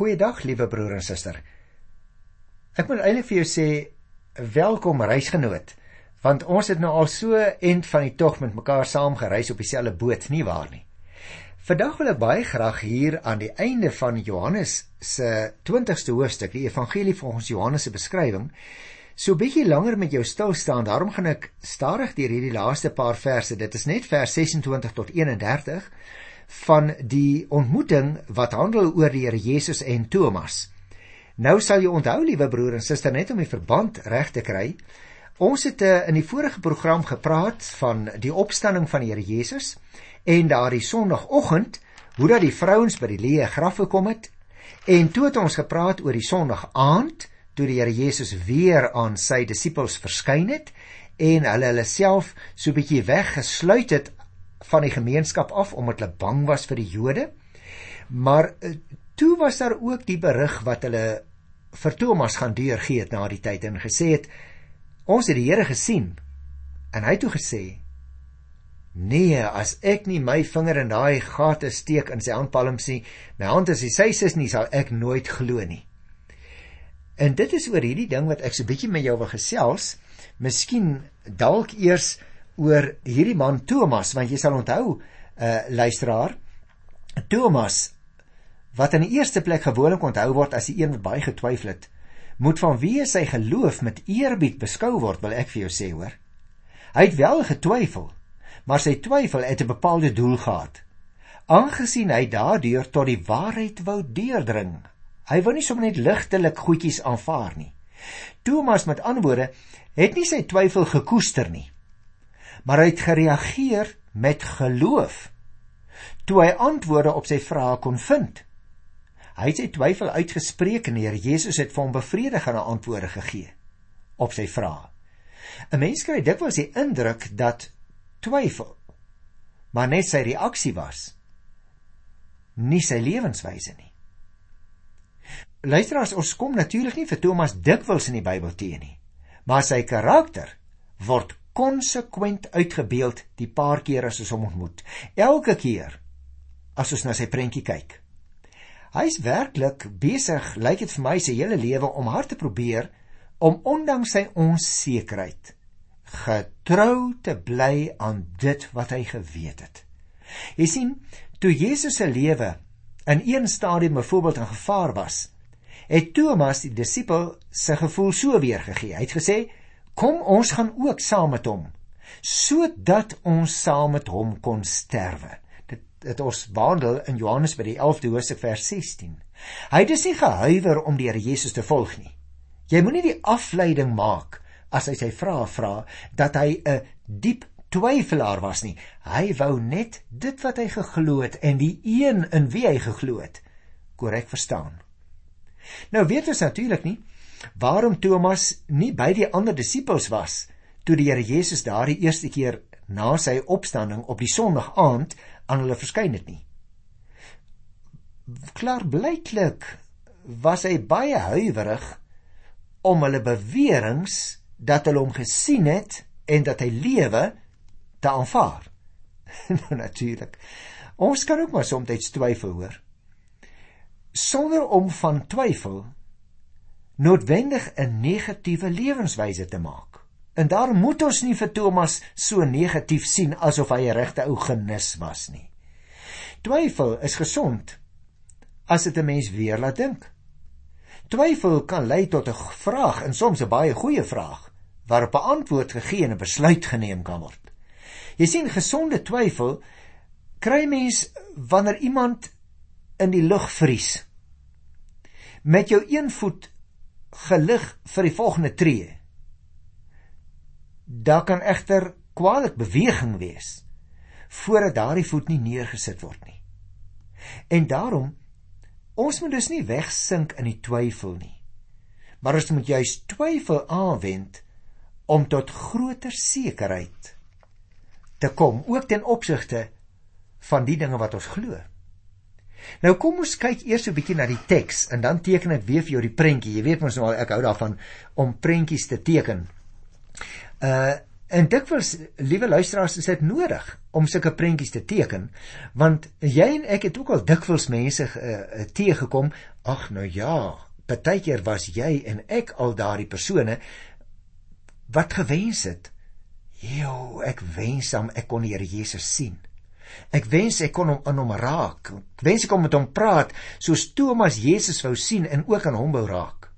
Goeiedag, liewe broer en suster. Ek moet eintlik vir jou sê welkom reisgenoot, want ons het nou al so end van die tog met mekaar saam gereis op dieselfde boot, nie waar nie? Vandag wil ek baie graag hier aan die einde van Johannes se 20ste hoofstuk, die evangelie volgens Johannes se beskrywing, so bietjie langer met jou stil staan. Daarom gaan ek stadig deur hierdie laaste paar verse. Dit is net vers 26 tot 31 van die ontmoeting wat handel oor die Here Jesus en Thomas. Nou sal jy onthou, liewe broer en suster, net om die verband reg te kry. Ons het uh, in die vorige program gepraat van die opstanding van die Here Jesus en daardie sonoggend hoe dat die vrouens by die leë graf gekom het en toe het ons gepraat oor die sondag aand toe die Here Jesus weer aan sy disippels verskyn het en hulle hulle self so 'n bietjie weggesluit het van die gemeenskap af omdat hulle bang was vir die Jode. Maar eh, toe was daar ook die berig wat hulle vir Thomas gaan deurgee het na die tyd en gesê het ons het die Here gesien. En hy het toe gesê Nee, as ek nie my vinger in daai gate steek in sy handpalms nie, my hand is die sy sis nie, sal ek nooit glo nie. En dit is oor hierdie ding wat ek so bietjie met jou wil gesels. Miskien dalk eers oor hierdie man Thomas want jy sal onthou uh, luisteraar Thomas wat in die eerste plek gewoonlik onthou word as die een wat baie getwyfel het moet vanweë sy geloof met eerbied beskou word wil ek vir jou sê hoor. Hy het wel getwyfel maar sy twyfel het 'n bepaalde doel gehad aangesien hy daardeur tot die waarheid wou deurdring. Hy wou nie sommer net ligtelik goedjies aanvaar nie. Thomas met antwoorde het nie sy twyfel gekoester nie maar hy het gereageer met geloof toe hy antwoorde op sy vrae kon vind. Hy het sy twyfel uitgespreek en die Here Jesus het vir hom bevredigende antwoorde gegee op sy vrae. 'n Mens kry dikwels die indruk dat twyfel maar net sy reaksie was nie sy lewenswyse nie. Luisteraars, ons kom natuurlik nie vir Thomas dikwels in die Bybel teë nie, maar sy karakter word konsekwent uitgebeeld die paar keer as ons hom ontmoet. Elke keer as ons na sy prentjie kyk. Hy's werklik besig, lyk dit vir my, sy hele lewe om hard te probeer om ondanks sy onsekerheid getrou te bly aan dit wat hy geweet het. Jy sien, toe Jesus se lewe in een stadium byvoorbeeld in gevaar was, het Thomas die disipel se gevoel so weergegee. Hy het gesê: Kom ons gaan ook saam met hom sodat ons saam met hom kon sterwe. Dit dit ons wandel in Johannes by die 11de hoofstuk vers 16. Hy het dus nie gehuiwer om die Here Jesus te volg nie. Jy moenie die afleiding maak as hy sy vrae vra dat hy 'n diep twyfelaar was nie. Hy wou net dit wat hy geglo het en die een in wie hy geglo het korrek verstaan. Nou weet ons natuurlik nie waarom Thomas nie by die ander disippels was toe die Here Jesus daardie eerste keer na sy opstanding op die Sondag aand aan hulle verskyn het nie. Klaar blyklik was hy baie huiwerig om hulle beweringe dat hulle hom gesien het en dat hy lewe te aanvaar. nou natuurlik. Ons kan ook maar soms twyfel hoor. Sonder om van twyfel noodwendig 'n negatiewe lewenswyse te maak. En daarom moet ons nie vir Thomas so negatief sien asof hy 'n regte ou genis was nie. Twyfel is gesond as dit 'n mens weer laat dink. Twyfel kan lei tot 'n vraag en soms 'n baie goeie vraag waarop 'n antwoord gegee en 'n besluit geneem kan word. Jy sien gesonde twyfel kry mens wanneer iemand in die lug vries. Met jou een voet gelig vir die volgende tree. Daar kan egter kwaliteit beweging wees voordat daardie voet nie neergesit word nie. En daarom ons moet dus nie wegsink in die twyfel nie. Maar ons moet juis twyfel aanwend om tot groter sekerheid te kom, ook ten opsigte van die dinge wat ons glo. Nou kom ons kyk eers 'n bietjie na die teks en dan teken ek weer vir jou die prentjie. Jy weet mos nou ek hou daarvan om prentjies te teken. Uh En dikwels, liewe luisteraars, is dit nodig om sulke prentjies te teken, want jy en ek het ook al dikwels mense uh, teëgekom, ag nou ja, partykeer was jy en ek al daardie persone wat gewens het. Jo, ek wens hom ek kon die Here Jesus sien. Ek wens ek kon hom aan hom raak. Ek wens ek kon met hom praat soos Thomas Jesus wou sien en ook aan hom wou raak.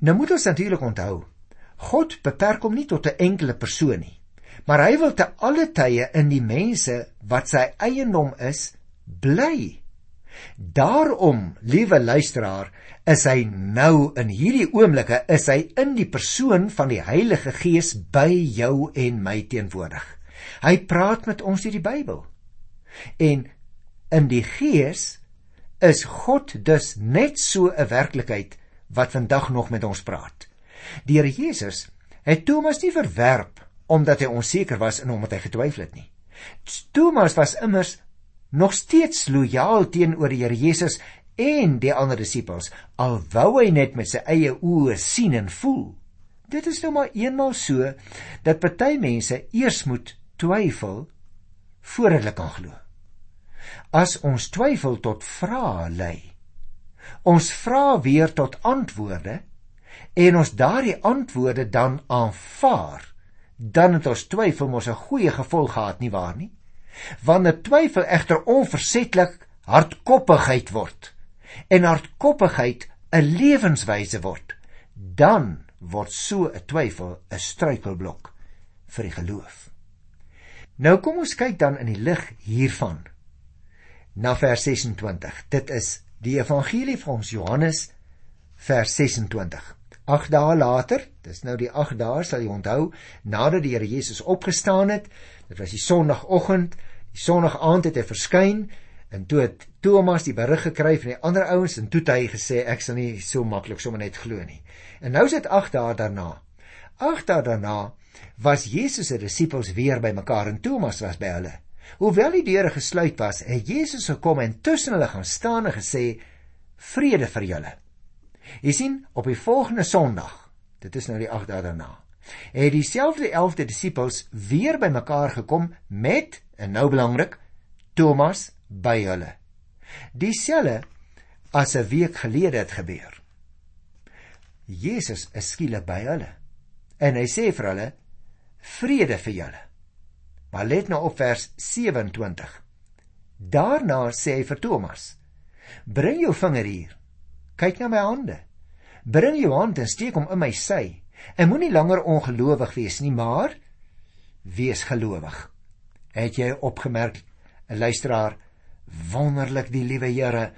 Nou moet ons natuurlik onthou, God beperk hom nie tot 'n enkele persoon nie, maar hy wil te alle tye in die mense wat sy eiendom is, bly. Daarom, liewe luisteraar, is hy nou in hierdie oomblikke is hy in die persoon van die Heilige Gees by jou en my teenwoordig. Hy praat met ons deur die Bybel. En in die Gees is God dus net so 'n werklikheid wat vandag nog met ons praat. Die Here Jesus het Thomas nie verwerp omdat hy onseker was en omdat hy getwyfel het nie. Thomas was immers nog steeds lojaal teenoor die Here Jesus en die ander disippels al wou hy net met sy eie oë sien en voel. Dit is nou maar eenmal so dat party mense eers moet twyfel voordat hulle kan glo. As ons twyfel tot vrae lei, ons vra weer tot antwoorde en ons daardie antwoorde dan aanvaar, dan het ons twyfel mos 'n goeie gevolg gehad nie waar nie? Wanneer twyfel egter onversettelik hardkoppigheid word en hardkoppigheid 'n lewenswyse word, dan word so 'n twyfel 'n struikelblok vir die geloof. Nou kom ons kyk dan in die lig hiervan na vers 26. Dit is die evangelie van ons Johannes vers 26. 8 dae later, dis nou die 8 dae sal jy onthou, nadat die Here Jesus opgestaan het, dit was die sonoggend, die sonoggend het hy verskyn en toe het Thomas die berig gekry van die ander ouens en toe het hy gesê ek sal nie so maklik sommer net glo nie. En nou is dit 8 dae daarna. 8 dae daarna was Jesus se disippels weer bymekaar en Thomas was by hulle. Hoewel die deure gesluit was, het Jesus gekom en tussen hulle gaan staan en gesê: "Vrede vir julle." Jy sien, op die volgende Sondag, dit is nou die 8 dae daarna, het dieselfde 11de disippels weer bymekaar gekom met, en nou belangrik, Thomas by hulle. Dieselfde as 'n week gelede het gebeur. Jesus is skielik by hulle. En hy sê vir hulle: "Vrede vir julle." Maar let nou op vers 27. Daarna sê hy vir Thomas: "Bring jou vinger hier kyk na my hande. Bring jou hand en steek hom in my sy. En moenie langer ongelowig wees nie, maar wees gelowig. Het jy opgemerk, 'n luisteraar, wonderlik die liewe Here.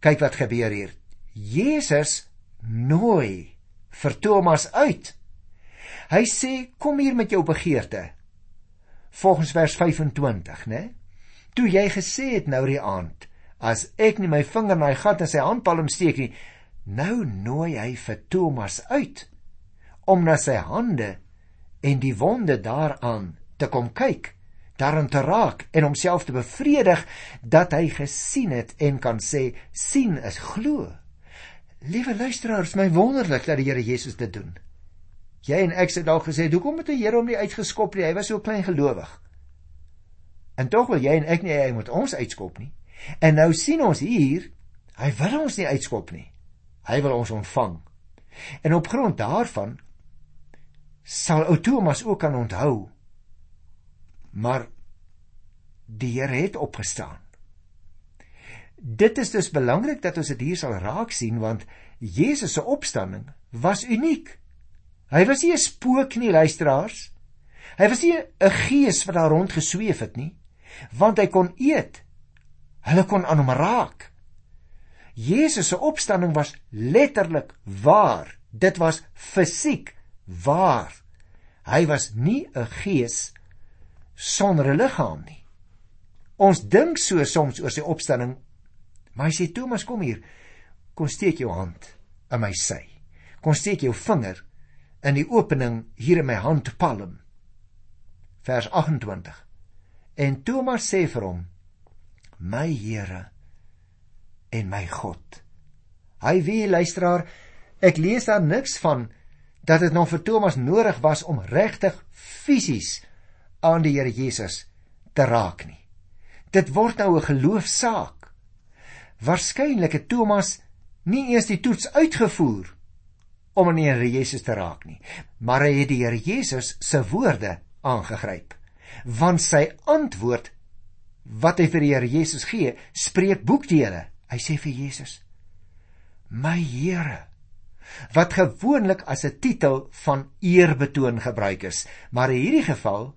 Kyk wat gebeur hier. Jesus nooi vir Thomas uit. Hy sê, "Kom hier met jou begeerte." Volgens vers 25, né? Toe jy gesê het nou die aand, as ek nie my vinger in hy gat en sy handpalm steek nie, nou nooi hy vir Thomas uit om na sy hande en die wonde daaraan te kom kyk, daarin te raak en homself te bevredig dat hy gesien het en kan sê sien is glo. Liewe luisteraars, my wonderlik dat die Here Jesus dit doen. Jy en ek het dalk gesê, "Hoekom het die Here hom nie uitgeskop nie? Hy was so klein gelowig." En tog wil jy en ek nie hy moet ons uitskop nie. En nou sien ons hier, hy wil ons nie uitskop nie. Hy wil ons ontvang. En op grond daarvan sal ou Thomas ook kan onthou. Maar die Here het opgestaan. Dit is dus belangrik dat ons dit hier sal raak sien want Jesus se opstanding was uniek. Hy was nie 'n spook nie, luisteraars. Hy was nie 'n gees wat daar rond gesweef het nie, want hy kon eet Hulle kon aan hom raak. Jesus se opstanding was letterlik waar. Dit was fisiek waar. Hy was nie 'n gees sonder 'n liggaam nie. Ons dink so soms oor sy opstanding. Maar hy sê Thomas kom hier. Kom steek jou hand in my sy. Kom steek jou vinger in die opening hier in my handpalm. Vers 28. En Thomas sê vir hom: my Here en my God. Hy wie luisteraar, ek lees daar niks van dat dit nog vir Thomas nodig was om regtig fisies aan die Here Jesus te raak nie. Dit word nou 'n geloofsaak. Waarskynlik het Thomas nie eers die toets uitgevoer om aan die Here Jesus te raak nie, maar hy het die Here Jesus se woorde aangegryp. Want sy antwoord wat hy vir die Here Jesus gee, spreek boekdele. Hy sê vir Jesus: "My Here." Wat gewoonlik as 'n titel van eerbetoon gebruik is, maar in hierdie geval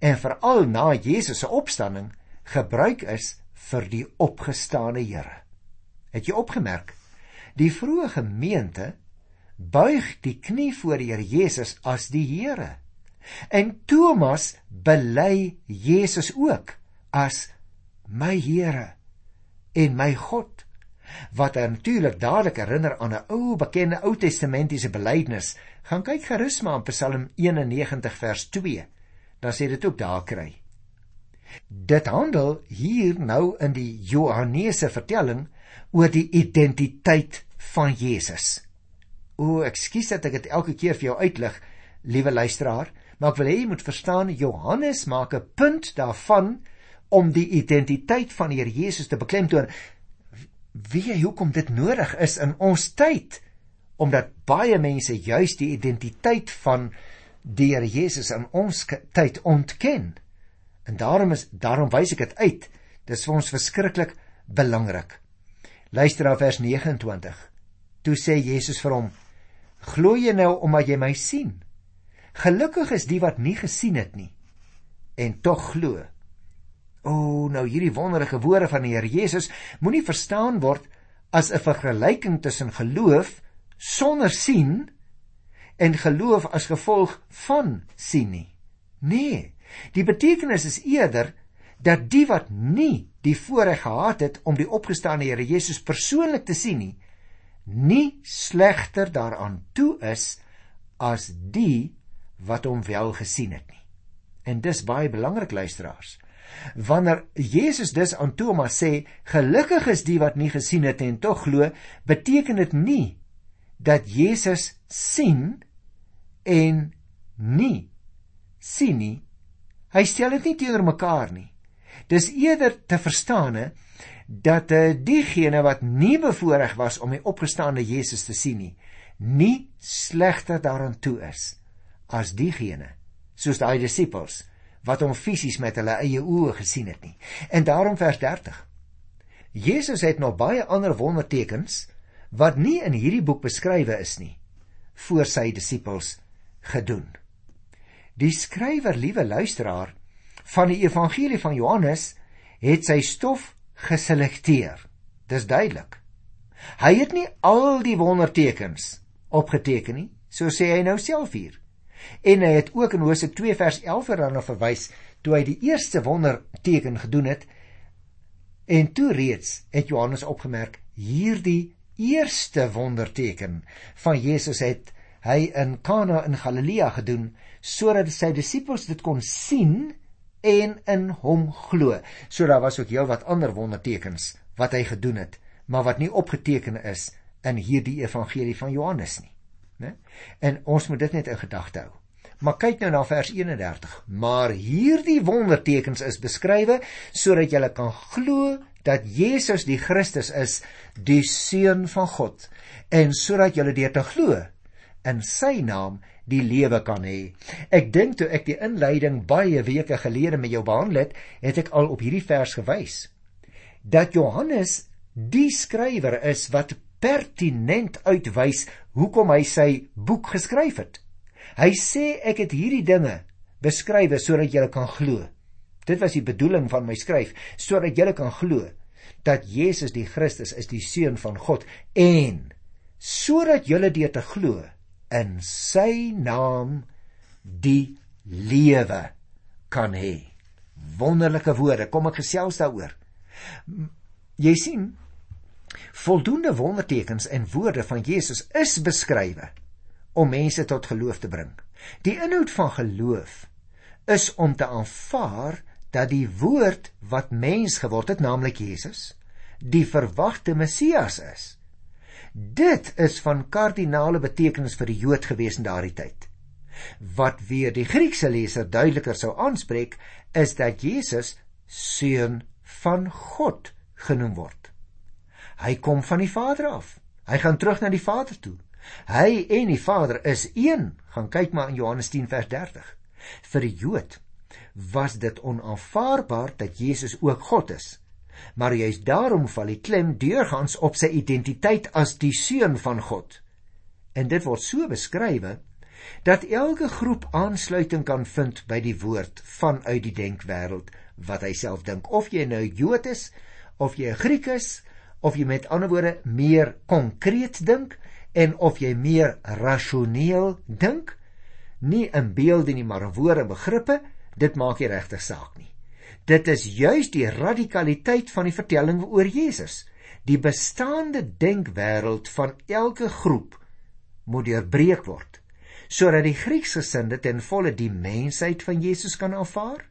en veral na Jesus se opstanding gebruik is vir die opgestane Here. Het jy opgemerk? Die vroeë gemeente buig die knie voor Here Jesus as die Here. En Thomas bely Jesus ook as my Here en my God wat natuurlik dadelik herinner aan 'n ou bekende Ou Testamentiese belydenis. Gaan kyk gerus maar in Psalm 91 vers 2. Dan sê dit ook daar kry. Dit handel hier nou in die Johannese vertelling oor die identiteit van Jesus. O, ekskuus dat ek dit elke keer vir jou uitlig, liewe luisteraar, maar ek wil hê jy moet verstaan Johannes maak 'n punt daarvan om die identiteit van die Here Jesus te beklemtoon. Wie jy hoekom dit nodig is in ons tyd omdat baie mense juis die identiteit van die Here Jesus in ons tyd ontken. En daarom is daarom wys ek dit uit. Dis vir ons verskriklik belangrik. Luister na vers 29. Toe sê Jesus vir hom: "Glo jy nou omdat jy my sien? Gelukkig is die wat nie gesien het nie en tog glo." O, nou hierdie wonderlike woorde van die Here Jesus moenie verstaan word as 'n vergelyking tussen geloof sonder sien en geloof as gevolg van sien nie. Nee, die betekenis is eerder dat die wat nie die voorreg gehad het om die opgestane Here Jesus persoonlik te sien nie, nie slegter daaraan toe is as die wat hom wel gesien het nie. En dis baie belangrik luisteraars. Wanneer Jesus dus aan Thomas sê, "Gelukkig is die wat nie gesien het en tog glo," beteken dit nie dat Jesus sien en nie sien nie. Hy stel dit nie teenoor mekaar nie. Dis eerder te verstaane dat uh, diegene wat nie bevoorreg was om die opgestaane Jesus te sien nie, nie slegter daaraan toe is as diegene soos daai disippels wat hom fisies met hulle eie oë gesien het nie. En daarom vers 30. Jesus het nog baie ander wondertekens wat nie in hierdie boek beskrywe is nie voor sy disippels gedoen. Die skrywer, liewe luisteraar, van die evangelie van Johannes het sy stof geselekteer. Dis duidelik. Hy het nie al die wondertekens opgeteken nie, so sê hy nou self hier. En hy het ook in Hosea 2 vers 11 daarna verwys toe hy die eerste wonderteken gedoen het. En toe reeds het Johannes opgemerk hierdie eerste wonderteken van Jesus het hy in Kana in Galilea gedoen sodat sy disippels dit kon sien en in hom glo. So daar was ook heelwat ander wondertekens wat hy gedoen het, maar wat nie opgeteken is in hierdie evangelie van Johannes nie né? En ons moet dit net in gedagte hou. Maar kyk nou na vers 31. Maar hierdie wondertekens is beskrywe sodat jy kan glo dat Jesus die Christus is, die seun van God, en sodat jy deur te glo in sy naam die lewe kan hê. Ek dink toe ek die inleiding baie weke gelede met jou behandel het, het ek al op hierdie vers gewys dat Johannes die skrywer is wat pertinent uitwys hoekom hy sy boek geskryf het. Hy sê ek het hierdie dinge beskryf sodat julle kan glo. Dit was die bedoeling van my skryf, sodat julle kan glo dat Jesus die Christus is die seun van God en sodat julle deur te glo in sy naam die lewe kan hê. Wonderlike woorde, kom ek gesels daaroor. Jy sien, Voldoende wondertekens en woorde van Jesus is beskrywe om mense tot geloof te bring. Die inhoud van geloof is om te aanvaar dat die woord wat mens geword het, naamlik Jesus, die verwagte Messias is. Dit is van kardinale betekenis vir die Jood gewees in daardie tyd. Wat weer die Griekse leser duideliker sou aanspreek, is dat Jesus seun van God genoem word. Hy kom van die Vader af. Hy gaan terug na die Vader toe. Hy en die Vader is een. Gaan kyk maar in Johannes 10 vers 30. Vir die Jood was dit onaanvaarbaar dat Jesus ook God is. Maar juist daarom val die klem deurgangs op sy identiteit as die seun van God. En dit word so beskrywe dat elke groep aansluiting kan vind by die woord vanuit die denkwêreld wat hy self dink of jy nou Jood is of jy 'n Griek is of jy met ander woorde meer konkreet dink en of jy meer rasioneel dink nie in beelde nie maar in woorde begrippe dit maak nie regtig saak nie dit is juis die radikaliteit van die vertelling oor Jesus die bestaande denkwêreld van elke groep moet deurbreek word sodat die Grieksgesinde ten volle die mensheid van Jesus kan aanvaar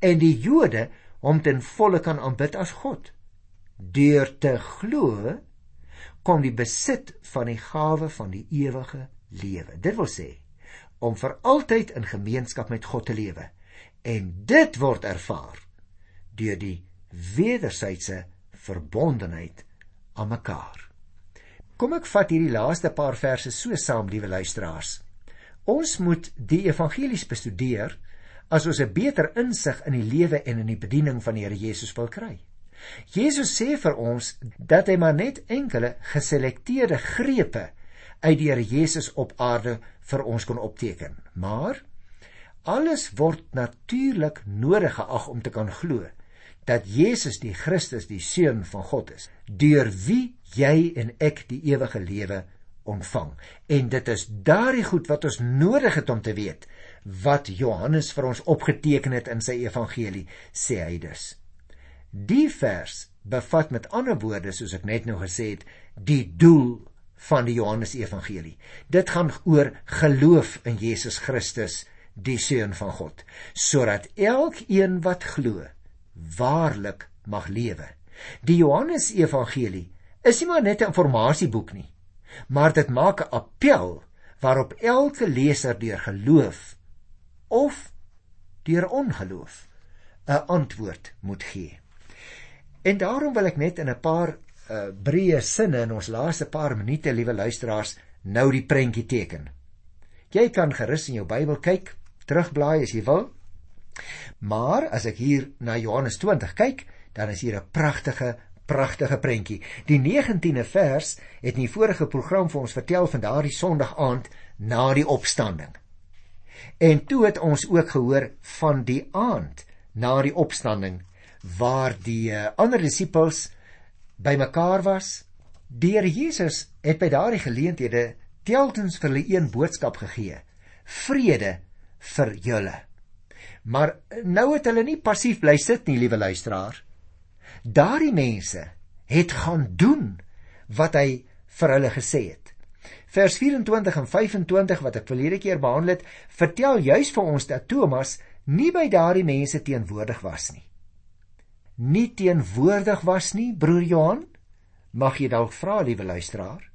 en die Jode hom ten volle kan aanbid as God. Deur te glo kom die besit van die gawe van die ewige lewe. Dit wil sê om vir altyd in gemeenskap met God te lewe. En dit word ervaar deur die wederwysige verbondenheid aan mekaar. Kom ek vat hierdie laaste paar verse so saam, liewe luisteraars. Ons moet die evangelies bestudeer as ons 'n beter insig in die lewe en in die bediening van die Here Jesus wil kry. Jesus sê vir ons dat hy maar net enkele geselekteerde grepe uit die Here Jesus op aarde vir ons kon opteken. Maar alles word natuurlik nodig geag om te kan glo dat Jesus die Christus, die seun van God is, deur wie jy en ek die ewige lewe ontvang. En dit is daardie goed wat ons nodig het om te weet wat Johannes vir ons opgeteken het in sy evangelie, sê hy dus. Die vers bevat met ander woorde, soos ek net nou gesê het, die doel van die Johannes evangelie. Dit gaan oor geloof in Jesus Christus, die seun van God, sodat elkeen wat glo, waarlik mag lewe. Die Johannes evangelie is nie maar net 'n informasieboek nie maar dit maak 'n appel waarop elke leser deur geloof of deur ongeloof 'n antwoord moet gee. En daarom wil ek net in 'n paar uh, breë sinne in ons laaste paar minute, liewe luisteraars, nou die prentjie teken. Jy kan gerus in jou Bybel kyk, terugblaai as jy wil. Maar as ek hier na Johannes 20 kyk, dan is hier 'n pragtige pragtige prentjie. Die 19de vers het in die vorige program vir ons vertel van daardie Sondag aand na die opstanding. En toe het ons ook gehoor van die aand na die opstanding waar die uh, ander disippels bymekaar was. Die Here Jesus het by daardie geleenthede telkens vir hulle een boodskap gegee: Vrede vir julle. Maar nou het hulle nie passief bly sit nie, liewe luisteraar daardie mense het gaan doen wat hy vir hulle gesê het. Vers 24 en 25 wat ek verlede keer behandel het, vertel juis vir ons dat Thomas nie by daardie mense teenwoordig was nie. Nie teenwoordig was nie, broer Johan? Mag jy dalk vra, liewe luisteraar?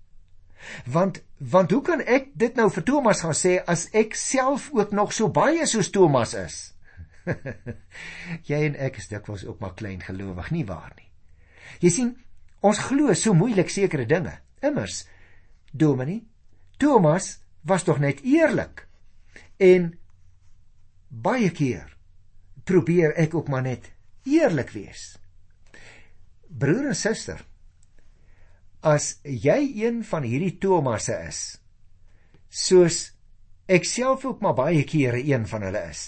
Want want hoe kan ek dit nou vir Thomas gaan sê as ek self ook nog so baie soos Thomas is? jy en ek is dikwels ook maar klein gelowig, nie waar nie? Jy sien, ons glo so moeilik sekere dinge. Immers, Dominee, Thomas was tog net eerlik. En baie keer probeer ek ook maar net eerlik wees. Broer en suster, as jy een van hierdie Thomasse is, soos ek self ook maar baie kere een van hulle is,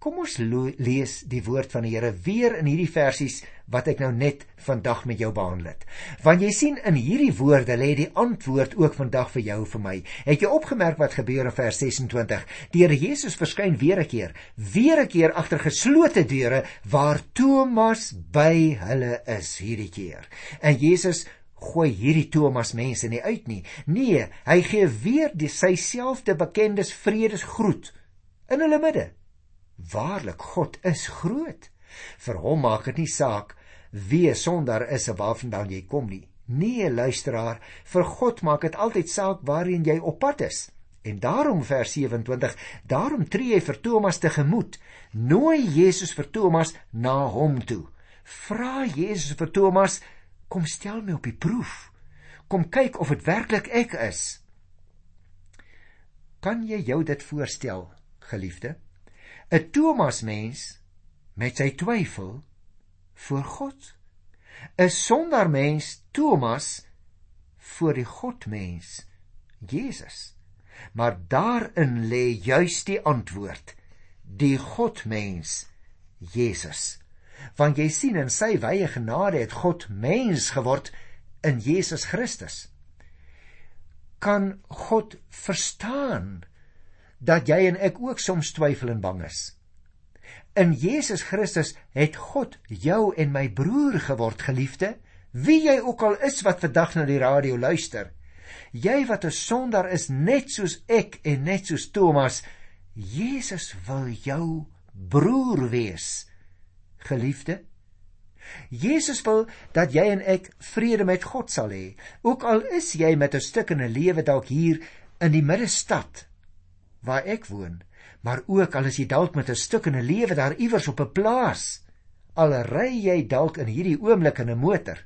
Kom ons lees die woord van die Here weer in hierdie versies wat ek nou net vandag met jou behandel het. Want jy sien in hierdie woorde lê die antwoord ook vandag vir jou en vir my. Het jy opgemerk wat gebeur in vers 26? Die Here Jesus verskyn weer 'n keer, weer 'n keer agter geslote deure waar Thomas by hulle is hierdie keer. En Jesus gooi hierdie Thomas mense nie uit nie. Nee, hy gee weer die sy selfde bekendes vredesgroet in hulle midde. Waarlik God is groot. Vir hom maak dit nie saak wie sonder is of waarvandaan jy kom nie. Nee, luisteraar, vir God maak dit altyd saak waarheen jy op pad is. En daarom vers 27, daarom tree hy vir Thomas tegemoet. Nooi Jesus vir Thomas na hom toe. Vra Jesus vir Thomas, kom stel my op die proef. Kom kyk of dit werklik ek is. Kan jy jou dit voorstel, geliefde? 'n Thomas mens met sy twyfel voor God. 'n Sonder mens Thomas voor die God mens Jesus. Maar daarin lê juis die antwoord die godmens Jesus. Want jy sien in sy wye genade het God mens geword in Jesus Christus. Kan God verstaan dat jy en ek ook soms twyfel en bang is in Jesus Christus het God jou en my broer geword geliefde wie jy ook al is wat vandag na die radio luister Jy wat 'n sondaar is net soos ek en net soos Thomas, Jesus wil jou broer wees. Geliefde, Jesus wil dat jy en ek vrede met God sal hê. Ook al is jy met 'n stuk in 'n lewe dalk hier in die middestad waar ek woon, maar ook al is jy dalk met 'n stuk in 'n lewe daar iewers op 'n plaas, al ry jy dalk in hierdie oomblik in 'n motor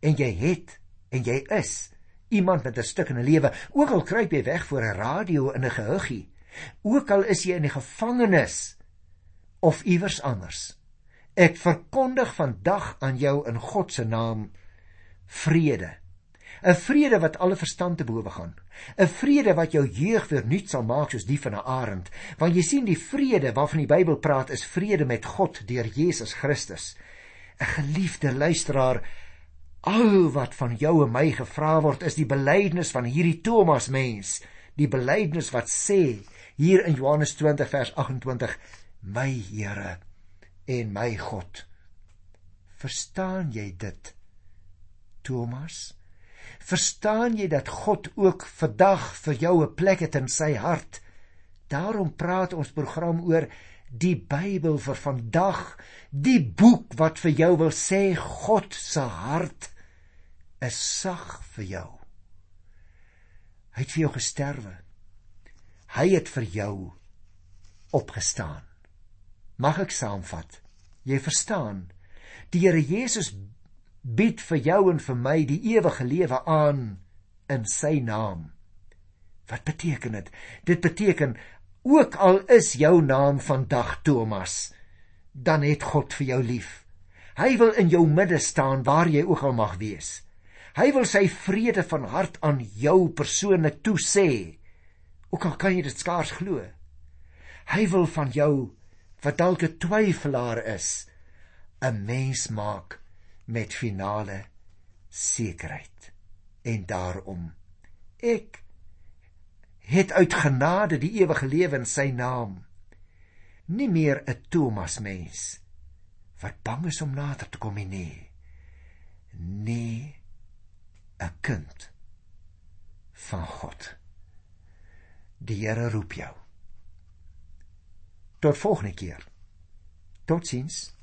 en jy het en jy is iemand met 'n stuk in 'n lewe, ook al kruip jy weg voor 'n radio in 'n gehuggie, ook al is jy in die gevangenis of iewers anders. Ek verkondig vandag aan jou in God se naam vrede. 'n Vrede wat alle verstand te bowe gaan. 'n Vrede wat jou jeug weer nuut sal maak soos die van 'n arend. Want jy sien die vrede waarvan die Bybel praat is vrede met God deur Jesus Christus. 'n Geliefde luisteraar, Al wat van jou en my gevra word is die belydenis van hierdie Thomas mens, die belydenis wat sê hier in Johannes 20 vers 28: My Here en my God. Verstaan jy dit? Thomas, verstaan jy dat God ook vandag vir jou 'n plek het in sy hart? Daarom praat ons program oor die Bybel vir vandag, die boek wat vir jou wil sê God se hart is sag vir jou. Hy het vir jou gesterwe. Hy het vir jou opgestaan. Mag ek saamvat? Jy verstaan. Die Here Jesus bied vir jou en vir my die ewige lewe aan in sy naam. Wat beteken dit? Dit beteken ook al is jou naam vandag Thomas, dan het God vir jou lief. Hy wil in jou midde staan waar jy ook al mag wees. Hy wil sy vrede van hart aan jou persoonlik toesê. Ook al kan jy dit skaars glo. Hy wil van jou wat dalk 'n twyfelaar is, 'n mens maak met finale sekerheid. En daarom ek het uit genade die ewige lewe in sy naam. Nie meer 'n Thomas mens wat bang is om nader te kom nie. Nee. 'n kind van God. Die Here roep jou. Tot volgende keer. Totsiens.